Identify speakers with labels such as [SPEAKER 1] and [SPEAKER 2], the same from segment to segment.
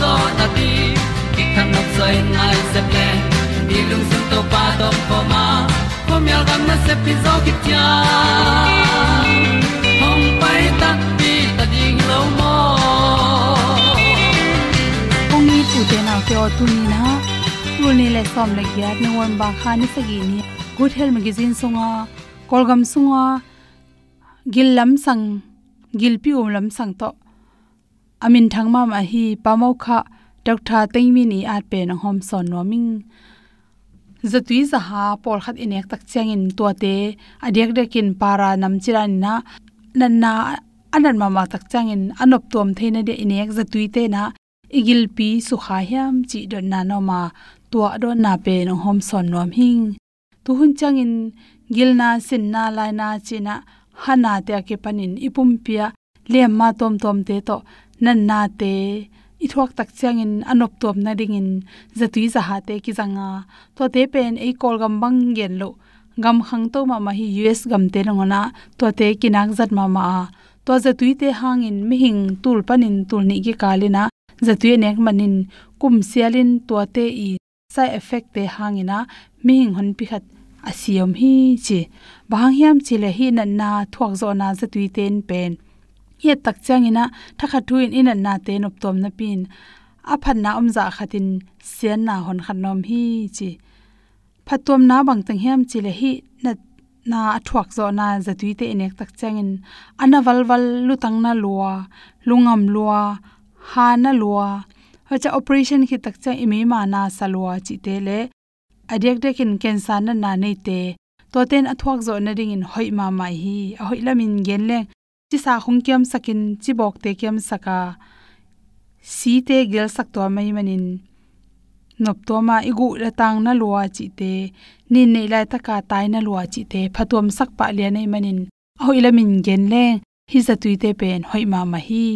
[SPEAKER 1] zo na ti ki kan nok sai nai se ple ni lung sun to pa to pa ma. Ko myal gam na se pi zo ki tia hom pai ta ti ta ding lo mo
[SPEAKER 2] ong ni tu te na ke o tu ni na tu ni le som le ya ni won ba kha ni se gi ni good health magazine songa kolgam sunga gil lam sang, gil pi um lam sang to amin thangma ma hi pamau kha, doctor tengmi ni at pe na hom son no zatui za ha por khat inek tak chang in to te adek dekin para nam chiran na, nan na, anan mama tak chang in, anop tom theina de inek zatui te na, igil pi su kha hiam, chi don na no ma, tua don na pe na hom son nom hing. Tu hun chang in, gil na sin na lai na china hana te ke panin ipum pia, lem ma tom tom te to nan na te i thuak tak chang in anop top na ding in zatui za ha te ki zanga to te pen ei kol gam bang gen lo, gam khang to ma ma hi us gam te rangona to te kinak zat ma ma to zatui te hang in mi hing tul panin tul ni ki kalina, zatui nek manin kum sialin to te i sai effect te hangina mi hing hon pi khat asiam hi chi. Bang hiam chi le hi na na thuak zo na zatui ten pen he tak changina, thakha thuin in na te nop tom na pin. A phan na om za khatin sian na hon khan nom hi chi. Phatom na bang tang hem chi le hi na na athuak zo na zatui te inek tak changin. Ana wal wal lutang na lua, lungam lua, ha na lua. Hacha operation khi tak cha imi ma na salwa chi te le. Adek dekin cancer na na nei te. To ten athuak zo na ring in hoi ma mai hi. A hoi lamin gen leng chi sa khong kiam sakin chi bok te kiam saka si te gel sak to mai manin. Nop to ma igu la tang na luwa chi te ni nei lai ta ka tai na luwa chi te phatom sak pa le nei manin. A hoi lamin gen le, hi za tui te pen hoi ma ma hi.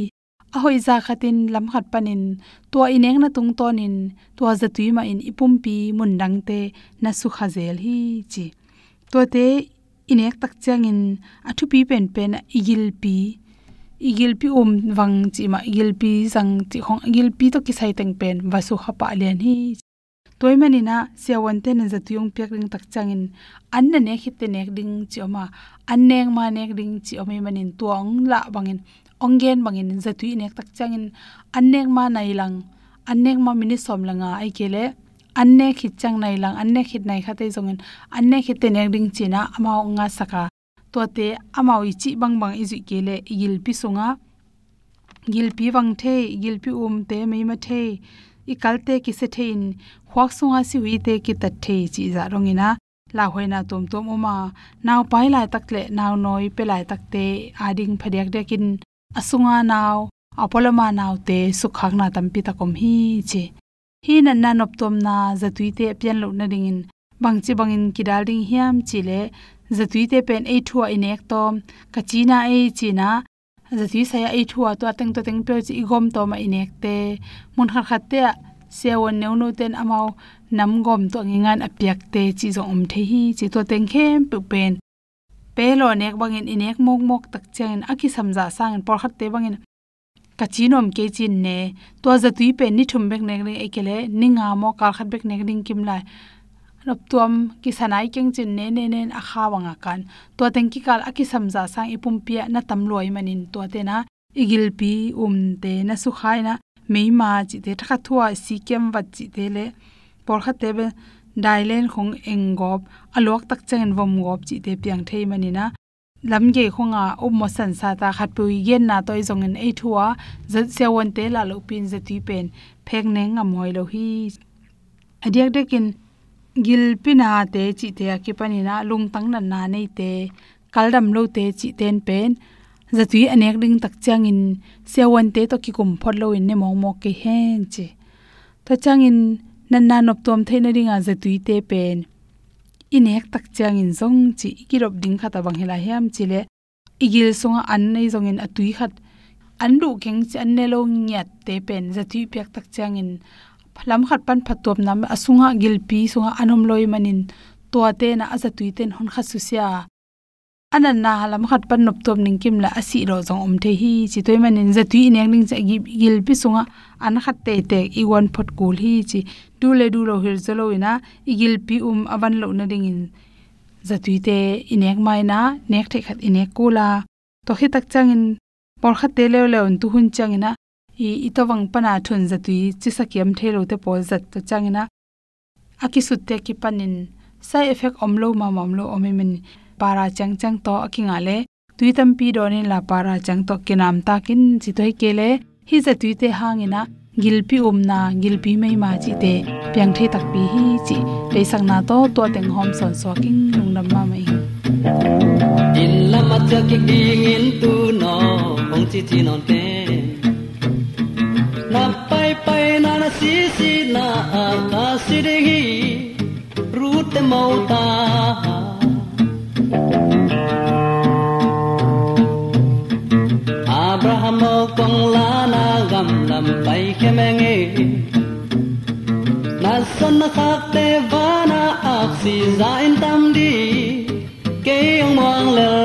[SPEAKER 2] A hoi za khatin lam khat panin to ineng na tung tonin to za tui ma in ipum pi mun dang te na su kha zel hi chi. To te inek tak changin athu pi pen pen igil pi igil pi om wang chi ma, igil pi sang chi khong, igil pi to ki sai teng pen wasu kha pa len hi. Toy mani na sewon te na zatiyong pek ring tak changin, an na ne khit te nek ding chi oma an neng ma nek ding chi omi manin tuang la bangin ongen bangin zatui nek tak changin, an nek ma nai lang, an nek ma mini som langa ai kele anne khit chang nai lang anne khit nai khate jongin anne khit te ne ding china amao nga saka. To te amao i chi bang bang e izu kele igil pi sunga gil pi wang the, gil pi um te me ma the. I kalte ki se thein khwak sunga si wi te ki ta the chi za rongina la hoina tom tom uma naw pai lai tak le naw noi pe lai tak te ading phadek dekin asunga naw apolama naw te, sukhak na tampi takom hi che hi nan na nop tom na zatui te pian lo na ding in bang chi bang in ki dal ding hiam chi le zatui te pen e thua in ek tom. Ka kachina e china zatui saya e thua to ateng to teng pe chi igom to ma in ek te. Mun khat khat te se won neu no ten amao nam gom to ngi ngan apyak te chi zo om the hi chi to teng khem pu pen. Pe lo nek bangin inek mok mok tak chen aki samja sang por khat te bangin kachinom ke chin ne to za tui pe ni thum bek nek ring ekele ninga mo kal khat bek nek ring kim lai. Nop tuam ki sanai keng chin ne ne nen a kha wanga kan. To teng ki kal aki samja sang e ipum pia na tam loi manin. To te na, igil pi um te, na su khai na, mei ma chi te, thakha thua, si kem wat chi te le. Por kha te be dailen khong engop alok tak chen vom gop chi te piang thei manina lam lamge khonga um mo san sa ta khat pu yen na toy zong en ei thua, zat se won te la lo pin ze ti pen. Phek ne nga moi lo hi. Adiak de kin gil pina te chi te a ki pani na lung tang na na nei te. Kaldam lo te chi ten pen. Zatui anek ding tak chang in se won te to ki kum phot lo in ne mong mo ke hen che. Ta chang in nan na nop tom the na ringa zatui te pen inek tak chang in zong chi ikirop ding khata bang hela hiam chile igil songa an nei zong in atui khat an du keng chi an ne lo nyat te pen za thui pek tak chang in phlam khat pan phatop nam asunga gilpi sunga anom loi manin to te na aza tui ten hon kha su sia anan na halam khat pan nop tom ning kim la asi ro jong om the hi. Chi toy manin za tui nek ning za gi gil pi sunga. An khat te te i wan phot kul hi chi du le du lo hir zalo ina. I gil pi um awan lo na ding in za tu te inek mai na. Nek the khat inek kula to hi tak chang in por khat te le le un tu hun chang ina. I itawang pana thun za tu chi sakiam thelo te pol zat to chang ina. Aki sut te ki panin sai effect omlo ma mamlo omemin para chang chang to akinga le. Tuitam pi donin la para chang to kinam ta kin chi toy kele hi za tuite hangina gilpi umna gilpi mai ma chi te. Pyang the tak pi hi chi. Le sang na to to teng hom son so king lung nam ma mai.
[SPEAKER 1] In la ma cha ki ding in tu no hong chi chi non te. Na pai pai na na si si na a ka si de hi ru te mau ta mengi ke menge na son na khak te va lel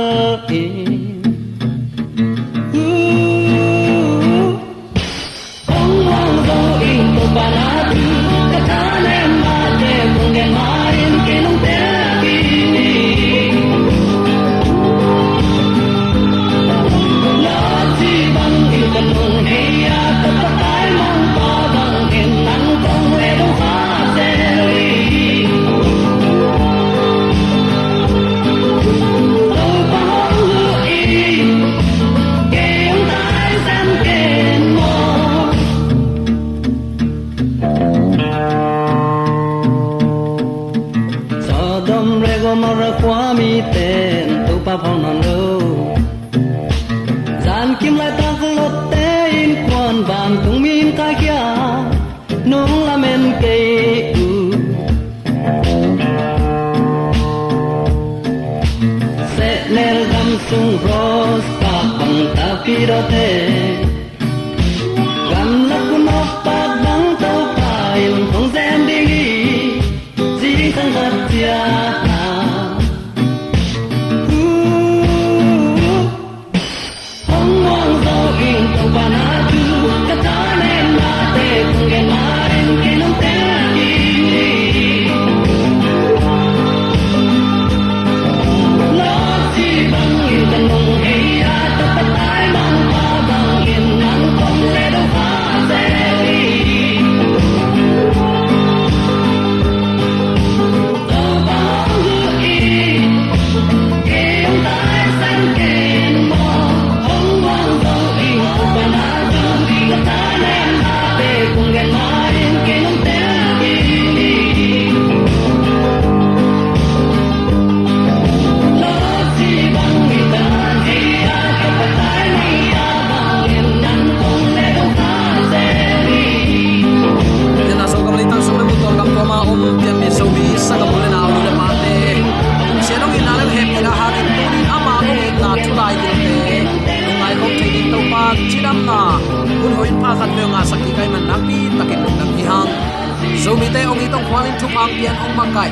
[SPEAKER 1] zomi te ong i tong khwalin thum ang pian ong makai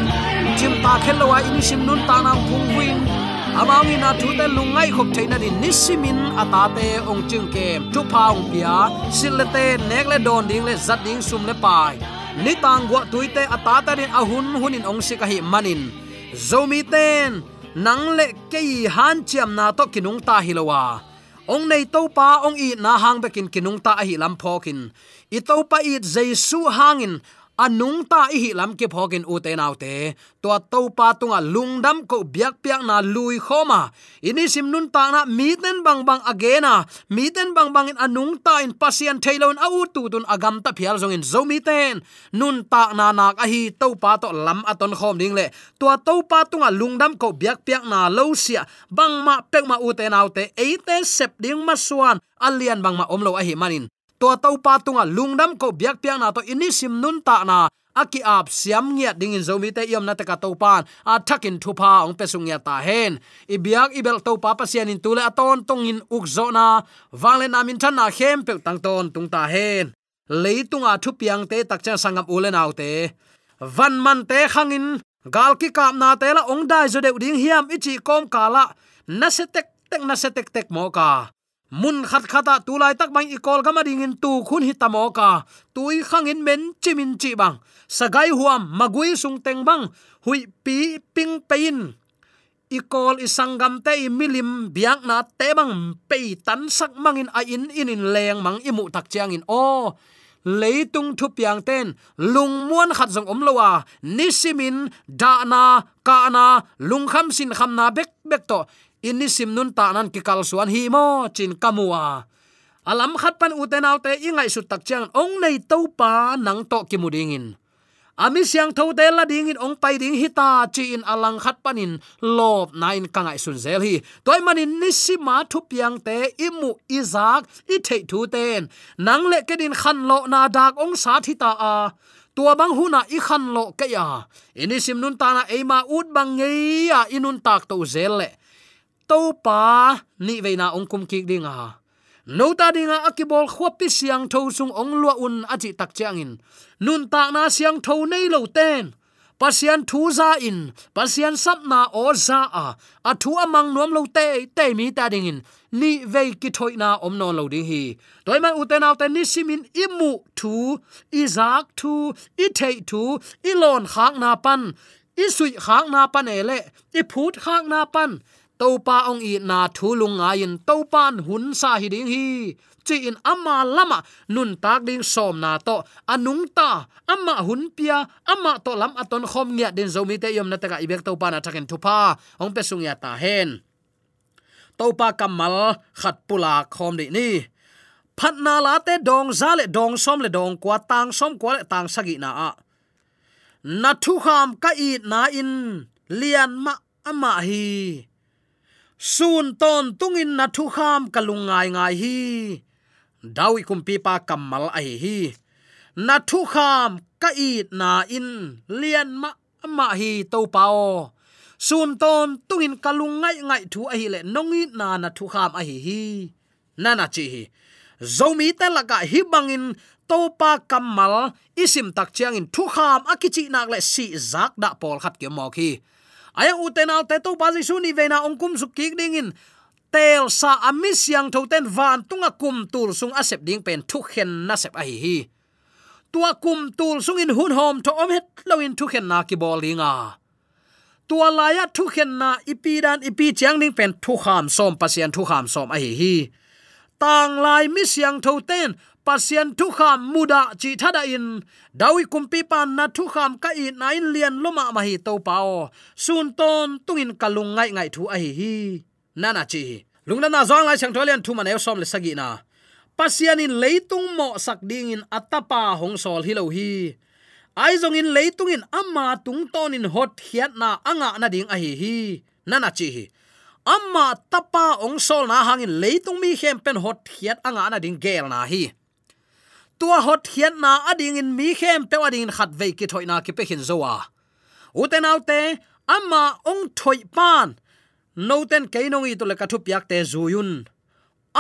[SPEAKER 1] chim ta khelwa in sim nun ta na phung win amami na thu te lungai khop theina din nisimin ata
[SPEAKER 3] te ong chung ke tu paung pia silate nekle don ding le zat ding sum le pai. Ni tang gwa tuite ata ta din ahun hunin ong si ka hi manin. Zomi ten nang le ke han chiam na to kinung ta hilowa ong nei to pa ong i na hang bekin kinung ta a hi lam phokin i to pa i jesu hangin anung ta i lam ke phokin u te nau te. To to pa tunga lungdam ko biak piak na lui khoma. Ini sim nun ta na mi ten bang bang agena mi ten bang bang in anung ta in pasian thailon au tu tun agam ta phial zong in zo mi ten. Nun ta na nak a hi to pa to lam aton khom ding le. To to pa tunga lungdam ko biak piak na lo sia. Bang ma pek ma u te nau te. E te sep ding ma suan. Alian bang ma om lo a hi manin to to pa tunga lungdam ko biak piang na to inisim nun ta na. Aki ap siam ngia ding in zomi te yom na te ka to pan. A thakin thu pa ong pesung ya ta hen. I biak i bel to pa pa sian in tule aton tong in uk zo na. Wangle na min than na hem pe tang ton tung ta hen. Leitunga thu piang te tak cha sangam ule nau te. Van man te khangin gal ki kam na te la ong dai zo de ding hiam ichi kom kala na se tek tek, na se tek tek mo ka mun khat khata tulai tak bang ikol gama ding in tu khun hi tamoka tui khang in men chimin chi bang. Sagai huam magui sung teng bang. Hui pi ping pein. Ikol isangam te milim biak na te bang. Pe tan sak mangin a in in in leng mang imu tak chiang in o, leitung thu piang ten. Lung muan khat jong om lowa. Nisimin da na ka na. Lung kham sin kham na bek bek to inni sim nun ta nan ki kal suan hi mo, chin kamua alam khat pan uten autte ingai su tak chang ong nei to pa nang to ki mudingin ami siang tho te la ding in ong pai ding hita chi in alang khat panin lop nine kangai sun zel hi. Toy manin nisi ma thu piang te imu izak i thei thu ten. Nang le ke din khan lo na dak ong sa thi ta a. Tua bang huna i khan lo ke ya. Ini sim nun ta na ema ut bang ngei ya inun tak to zel le to pa. Ni veina ong kum ki dinga no ta dinga akibol khwapi siang tho sung ong lua un aji tak changin nun ta na siang tho nei lo ten. Pasian thu za in. Pasian sap na o za a. A thu amang nuam lo te te mi ta ding in. Ni ve ki thoi na om non lo ding hi. Toy man uten out ni simin imu thu izak thu, i thei thu, i lon khak na pan, i sui khak na pan ele i phut khak na pan topa ong i na thulung a in topan hun sa hi ding hi. Chi in ama lama nun tak ding som na to. Anung ta, ama hun pia, ama to lam aton khom nya den zomi te yom na taka ibek topa na thaken thupa. Ong pe sung ya ta hen. Topa kamal khat pula khom ni ni. Phat na la te dong za le dong som le dong kwa tang som kwa le tang sagi na a. Na thu kham ka i na in lian ma ama hi sun ton tungin na thu kham kalung ngai hi. Dawi kumpi pa kamal ai hi. Na thu kham ka i na in lian ma ma hi to pao sun ton tungin kalung ngai thu ai le nongi na na thu kham ai hi na na chi hi. Zomi ta laka hi bangin topa kamal isim tak chiang in thu kham akichi nak le si zak da pol khat ke mo khi aya uten al te to bazi suni su ni ve na su ki ding in tel sa amis yang tho ten van tunga kum tul sung asep ding pen thu khen na sep ai hi tua kum tul sung in hun hom to om het lo in thu khen na ki bolinga tua laya thu khen na ipi dan ipi chiang ding pen thu kham som pasian thu kham som ai hi hi. Tang lai mi siang tho ten pasian thu kham muda chi thada in. Dawi kumpi pan na thu kham ka i nain lian loma ma hi to pao sun ton tungin kalung ngai ngai thu a hi hi. Nana chi. Lungna na zong lai chang tholian thu man eu som le sagi na. Pasian in leitung mo sak ding in atapa hong sol hi lo hi. Ai zong in leitung in amma tung ton in hot hiat na anga na ding a hi hi. Nana chi hi. Amma tapa ong sol na hangin leitung mi khem pen hot hiat anga na ding gel na hi tua hot hian na ading in mi khem pe ading khat ve ki thoi na ki pe hin zowa uten autte ama ong thoi pan. No ten ke nong i to le ka thu piak te zuyun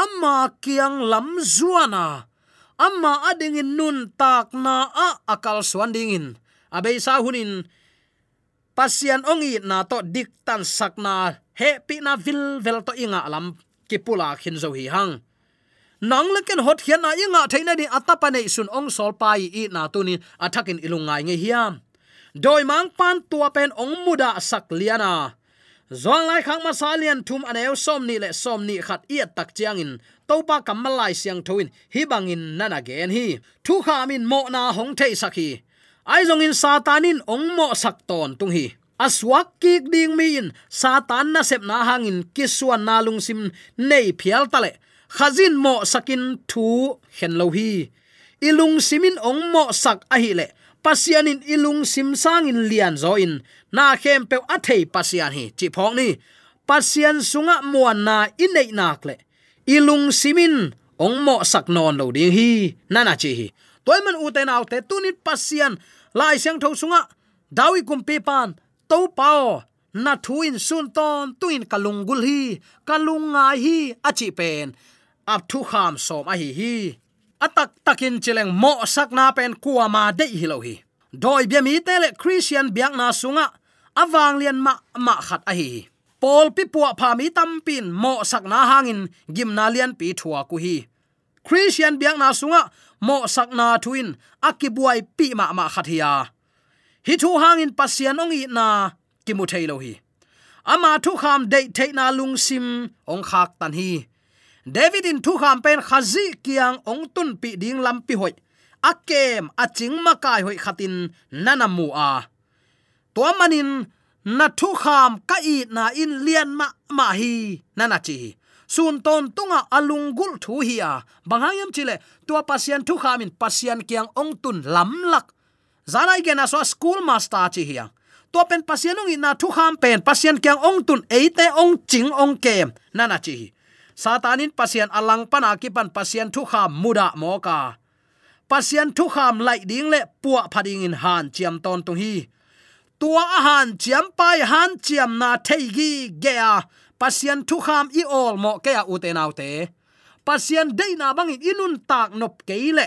[SPEAKER 3] ama kiang lam zuana ama ading in nun tak na a akal swan ding in. Abe sa hunin pasian ongi na to dik tan sakna he pi na vil vel to inga lam ki pula khin zo hi hang nang leken hot hian na inga theina ni atapa nei sun ong sol pai i na tunin athakin ilungai nge hiam. Doi mang pan tua pen ong muda sak liana zong lai khang ma salian thum aneu som ni le som ni khat i tak chiang in. Topa kamalai siang thoin hi bangin nana gen hi. Thu kha min mo na hong thei sakhi ai zong in satanin ong mo sak ton tung hi. Aswak kik ding mi in. Satan na sep na hangin kiswan na lung sim nei phial tale khazin mo sakin thu hen lo hi. Ilung simin ong mo sak a hi le. Pasianin ilung sim sang in lian zo in. Na khem pe a thei pasian hi. Chi phok ni. Pasian sunga muan na inei nak le. Ilung simin ong mo sak non lo ding hi. Na na chi hi. Toy man u te nau te tunit pasian. Lai siang tho sunga. Dawi kum pe pan. To pao. Na thuin sun ton tuin kalungul hi. Kalunga hi achi pen ap thu kham som a hi hi. Atak takin chileng mo sak na pen kuama de hi lo hi. Doi bia mi tele christian biak na sunga. Awang lian ma ma khat a hi pol pi puwa pha mi tam pin mo sak na hangin gim na lian pi thua ku hi. Christian biak na sunga, mo sak na thuin akibuai pi ma ma khat hiya hi thu hangin pasian ong i na kimu thailo hi. Ama thu kham de the na lung sim ong khak tan hi david in thu kham pen khazi kiang ong tun pi ding lam pi hoi. Akem aching ma kai hoi khatin nanamu a. To manin, na thu kham ka i na in lian ma ma hi, nana chi. Sun ton tunga alungul thu hi a. Bangayam chile, tua pasian thu khamin pasian kiang ong tun lam lak. Zanai gena so school master chi hiang to pen pasian ina thu kham pen pasian kyang ong tun eite ong ching ong kem, nana chi satanin pasian alang pana ki pan pasian thu kham muda moka. Pasian thu kham lai ding le puwa phading in han chiam ton tung hi. Tua han chiam pai han chiam na theigi ge a pasian thu kham i ol mo ke a u te nau te pasian deina bangin inun tak nop keile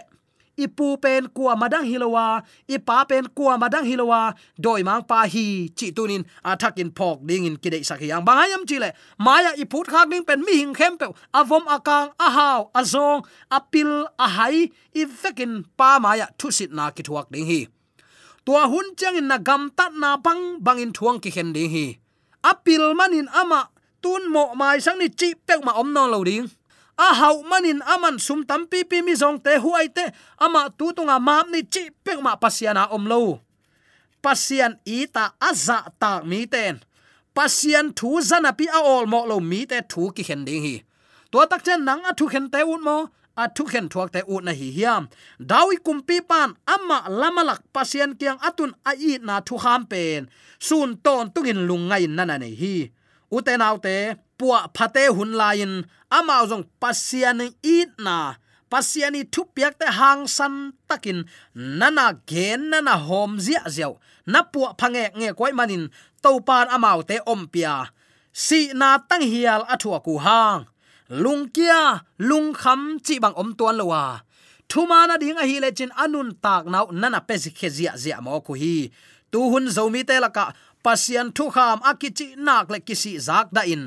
[SPEAKER 3] ipu pen kwa madang hilowa ipa pen kwa madang hilowa doi mang pa hi chi tunin athakin phok ding in kidei sakyang bangayam chile, maya iput khak ding pen mi hing khem pe avom akang ahaw azong, apil, ahai ifekin pa maya thusit na ki thuak ding hi tua hun chang in na gam tat na bang bang in thuang ki khen ding hi apil manin ama, tun mo mai sang ni chi pek ma om no lo ding a hau manin aman sum tam pi pi mi zong te huai te, ama tu tunga map ni chi pek ma pasiana om lo. Pasian ita aza ta mi ten. Pasian thu zana pi a ol mo lo mi te thu ki hen ding hi. To tak chen nang a thu khen te un mo, a thu khen thuak te u na hi hiam. Dawi kumpi pan ama lamalak pasian kiang atun a i na thu ham pen. Sun ton tungin lungai nana nei hi. Uten autte puwa phate hun lain amao jong pasian i na, pasiani thu piak te hang san takin, nana gen nana hom zia zeu na puwa phange nge koi manin topan amao te ompia si na tang hial athua ku hang. Lung kia, lung kham chi bang om tuan lowa. Thuma na ding a hi le chin anun tak nau nana pe khe zia zia mo ku hi. Tu hun zomi te laka, pasian thu kham akichi nak le kisi zak da in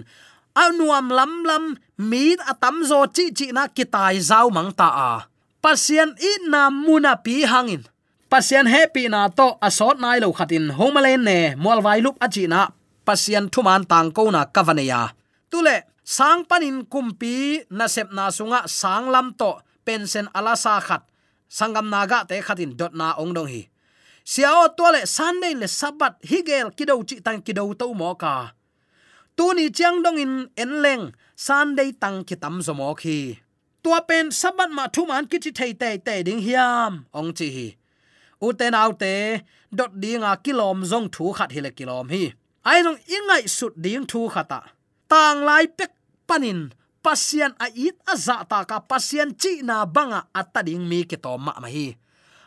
[SPEAKER 3] anuam lam lam mit atam zo chi chi na kitai zau mang ta a. Pasien i na muna pi hangin. Pasien happy na to asot nai lo khatin. Homalen ne molwai lup achi na pasien thuman tang ko na kavaneya tule, sang panin kumpi na sep na sunga sang lam to pensen ala sa khat. Sangam naga te khatin dot na ong dong hi. Siao to le sunday le sabat higel kidau chi tang kidau to mo ka tu ni chiang dong in en leng sunday tang ki tam zo mo khi. Tua pen sabat ma thu man ki chi thei te te ding hiam, ong chi hi. U te nau te, dot dinga kilom zong thu khat hi le kilom hi. Ai nong ingai sut ding thu khata. Tang lai pek panin pasian a it a za ta ka pasien chi na banga atading mi ki to ma ma hi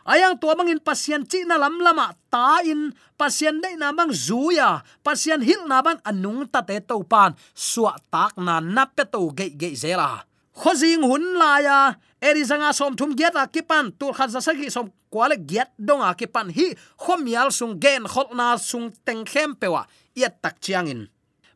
[SPEAKER 3] ayang tua mangin pasien chi na lam lama ta in pasien dei na bang zuya pasien hil na ban anung ta te to pan suwa tak na na pe to ge ge zela khozing hun la ya erizanga som thum get a kipan tur khaza sa gi som kwale get donga kipan hi khomial sung gen khol na sung teng khem pewa yat tak chiang in.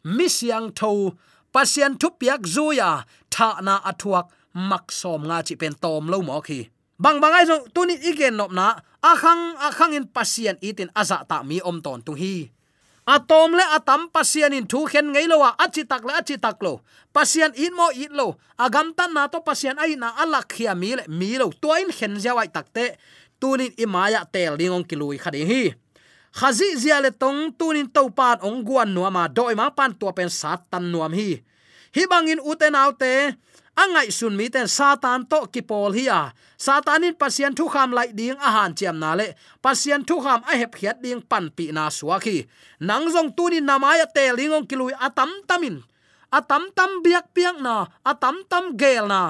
[SPEAKER 3] Misyang tho, pasien thu piak zuya tha na athuak mak som nga chi pen tom lo mo khi bang bangai zo tuni igen nop na akhang akhang in pasian itin aza ta mi om ton tu hi. Atom le atam pasian in thu khen ngei lo wa achi tak le achi tak lo. Pasian in mo it lo agam tan na to pasian ai na alak khia mi le, mi lo. To in khen jawai takte tunin imaya tel lingong kilui khadi hi. Khazi zia le tong tunin to pan ong guan nuama doi ma pan to pen sat tan nuam hi. Hi bangin uten autte angai sun mi ten satan to ki pol hi a. Satanin pasien thu kham lai ding a han chem na le. Pasien thu kham a hep khiat ding pan pi na suwa khi. Nang jong tunin namaya te lingong kilui atam tamin. Atam tam biak piak na atam tam gel na.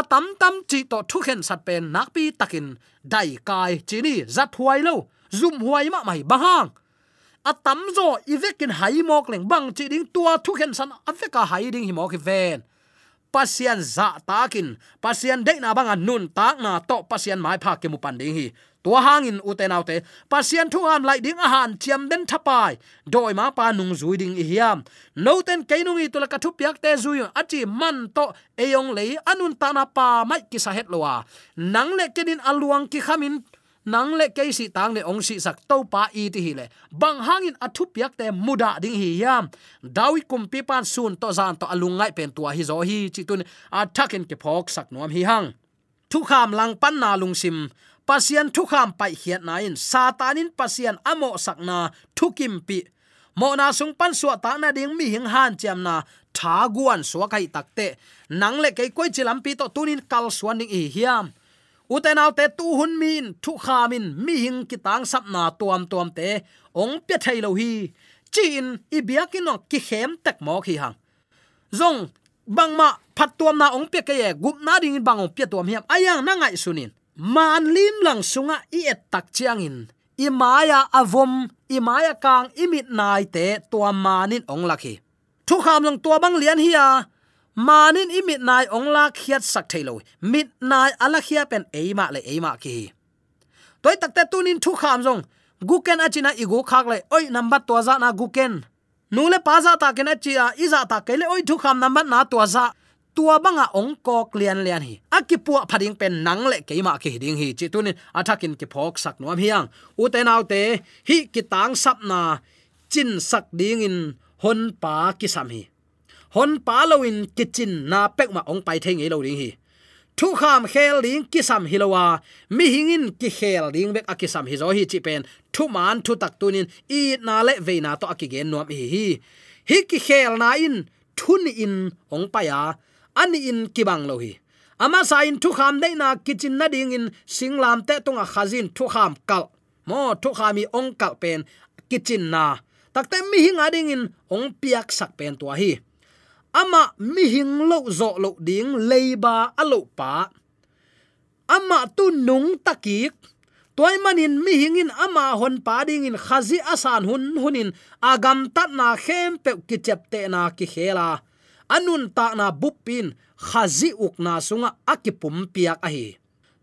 [SPEAKER 3] Atam tam chi to thu khen sat pen nak pi takin. Dai kai chini zat huai lo. Zum huai ma mai bahang atam zo ivekin hai mok leng bang chi ding tua thu khen san aveka hai ding hi mok ven pasian za takin. Pasian de na banga nun tak na to pasian mai pha ke mu pan ding hi. Tua hangin uten autte pasian thu ham lai ding a han chiam den thapai. Doi ma pa nung zui ding hiam. No ten keinung i tula ka thu piak te zui achi man to eyong lei anun ta na pa mai ki sa het lowa nang le kedin aluang ki khamin nang le ke si tang ne ong si sak to pa i ti hi le. Bang hangin athu piak te muda ding hi yam. Dawi kum pi pan sun to zan to alungai pen tua hi zo hi. Chi tun a thakin ke phok sak nom hi hang. Thu kham lang pan na lung sim. Pasian thu kham pai hiat na in. Satanin pasian amo sakna thu kim pi. Mo na sung pan suwa ta na ding mi hing han cham na tha guan suwa kai takte nang le ke koi chilam pi to tunin kal suan ding hi hiam uten autte tu hun min thu khamin mi hing ki tang sap na tuam tuam te, ong pe thai lo hi chin i biakin no ki khem tak mo khi hang. Zong, bangma phat tuam na ong pe ke ye, gup na ding bang ong pe tuam hiam. Ayang na ngai sunin. Man lim lang sunga i et tak chiang in i maya avom i maya kang imit nai te tuam manin ong lakhi thu kham long tua bang lian hi manin imit nai ong la khiat sak thailo mit nai ala khia pen eima le eima ki. Toy takte tunin thu kham jong guken achina igu khak le, oi, number to za na guken. Nule pa za ta ken achi a iza ta kele oi, thu kham number na to za. Tua banga ong ko klian lian hi. Akipua phading pen nang le keima ke hiding hi. Chi tunin athakin ki phok sak nuam hiang u te nau te, hi, ki tang sap na, chin sak ding in hon pa ki sam hi hon palowin kitchen na pek ma ong pai theng lo ding hi. Thu kham khel ding kisam hilowa mi hingin ki khel ding bek akisam hi zo hi chi pen. Thu man thu tak tunin i na le ve na to akigen nom hi hi. Hi ki khel na in thun in ong pa ya ani in kibang lo hi. Ama sa in thu kham dei na kitchen na ding in singlam te tunga khazin thu kham kal. Mo thu khami ong kal pen kitchen na. Takte mi hinga ding in ong piak sak pen to hi ama mi hing lo zo lo ding leiba alo pa. Ama tu nung takik. Toy manin mi hingin ama hon pa ding in khazi asan hun hunin. Agam tat na khem pe ki chep te na ki khela. Anun ta na bupin khazi uk na sunga akipum piak ahi.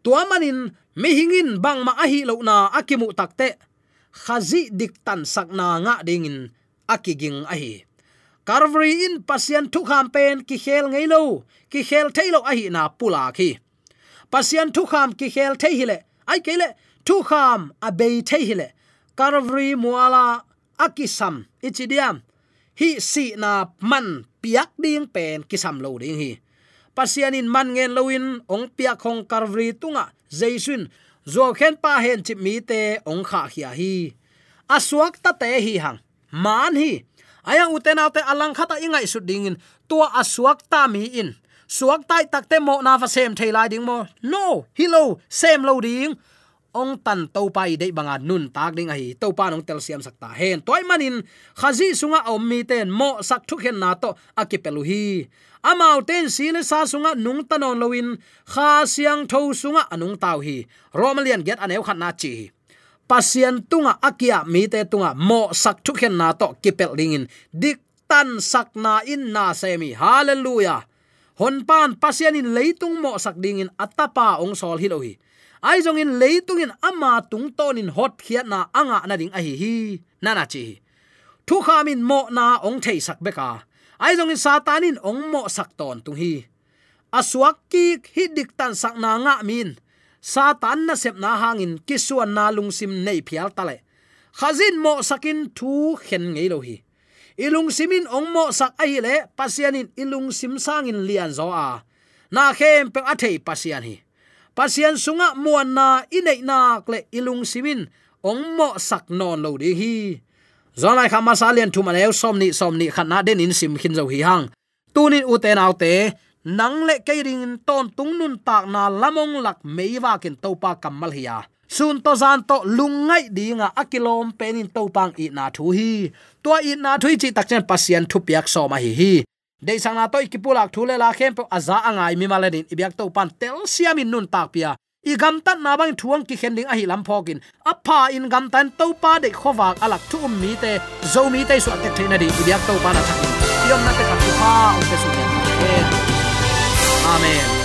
[SPEAKER 3] tua manin mi hingin bang ma ahi lo na akimu takte khazi dik tan sak na nga dingin akiging ahi carvery in pasian thu kham pen ki khel ngei lo, ki khel thailo a hi na pula khi. Pasian thu kham ki khel thei hi le, ai ke le thu kham a be thei hi le. Calvary muala akisam ichidiam hi si na man piak ding pen kisam lo ding hi. Pasian in man ngen loin ong piak khong carvery tunga, jaisun zo khen pa hen chip mi te ong kha khia hi. Aswak ta te hi hang, man hi aya uten autte alang khata ingai su dingin. Tua asuak ta mi in. Suak tai takte mo na fa sem thailai ding mo. No hilo sem lo ding. Ong tan to pai de banga nun tak ding ai to pa nong tel siam sakta hen. Toy manin khazi sunga om mi ten mo sak thu khen na to akipelu hi. Amau ten sile sa sunga nung tanon loin kha siang tho sunga anung tau hi. Romalian get aneu khat na chi pasian tunga akia mi te tunga mo sak thu khen na to kipel dingin dik tan sak na in na semi. Hallelujah. Hon pan pasian in leitung mo sak dingin atapa ong sol hi lo ai jong in leitung in ama tung ton in hot khiat na anga na ding a hi. Hi na na chi. Thu khamin mo na ong thei sak beka. Ai jong in satanin ong mo sak ton tung hi. Aswak ki hi dik tan sak na nga min satan na sep na hangin kisuan na lungsim nei phial tale khazin mo sakin thu khen ngei lo hi. Ilung simin ong mo sak ai le, pasianin ilung sim sangin lian zo a. Na khem pe a pasian hi. Pasian sunga muan na inei na kle ilung simin ong mo sak non lo di hi. Zonai khama salian thu ma le som ni som ni khana den in sim khin zo hi hang. Tunin uten autte nang le ke ring ton tung nun tak na lamong lak meiwa kin topa kamal hiya sun to zan to lungai dinga akilom penin topang i na thu hi. To i na thu chi tak chen pasien thu piak so ma hi hi. Dei sang na to ikipulak thu le la khem pe aza angai mi male in ibyak to pan tel siamin nun tak pia i gam tan na bang thuang ki khending a hi lam phokin apha in gam tan to pa de khowak alak thu um mi te zo mi te so te thena di ibyak to pa na thakin yom na te ka pha ha o te su ne Amen.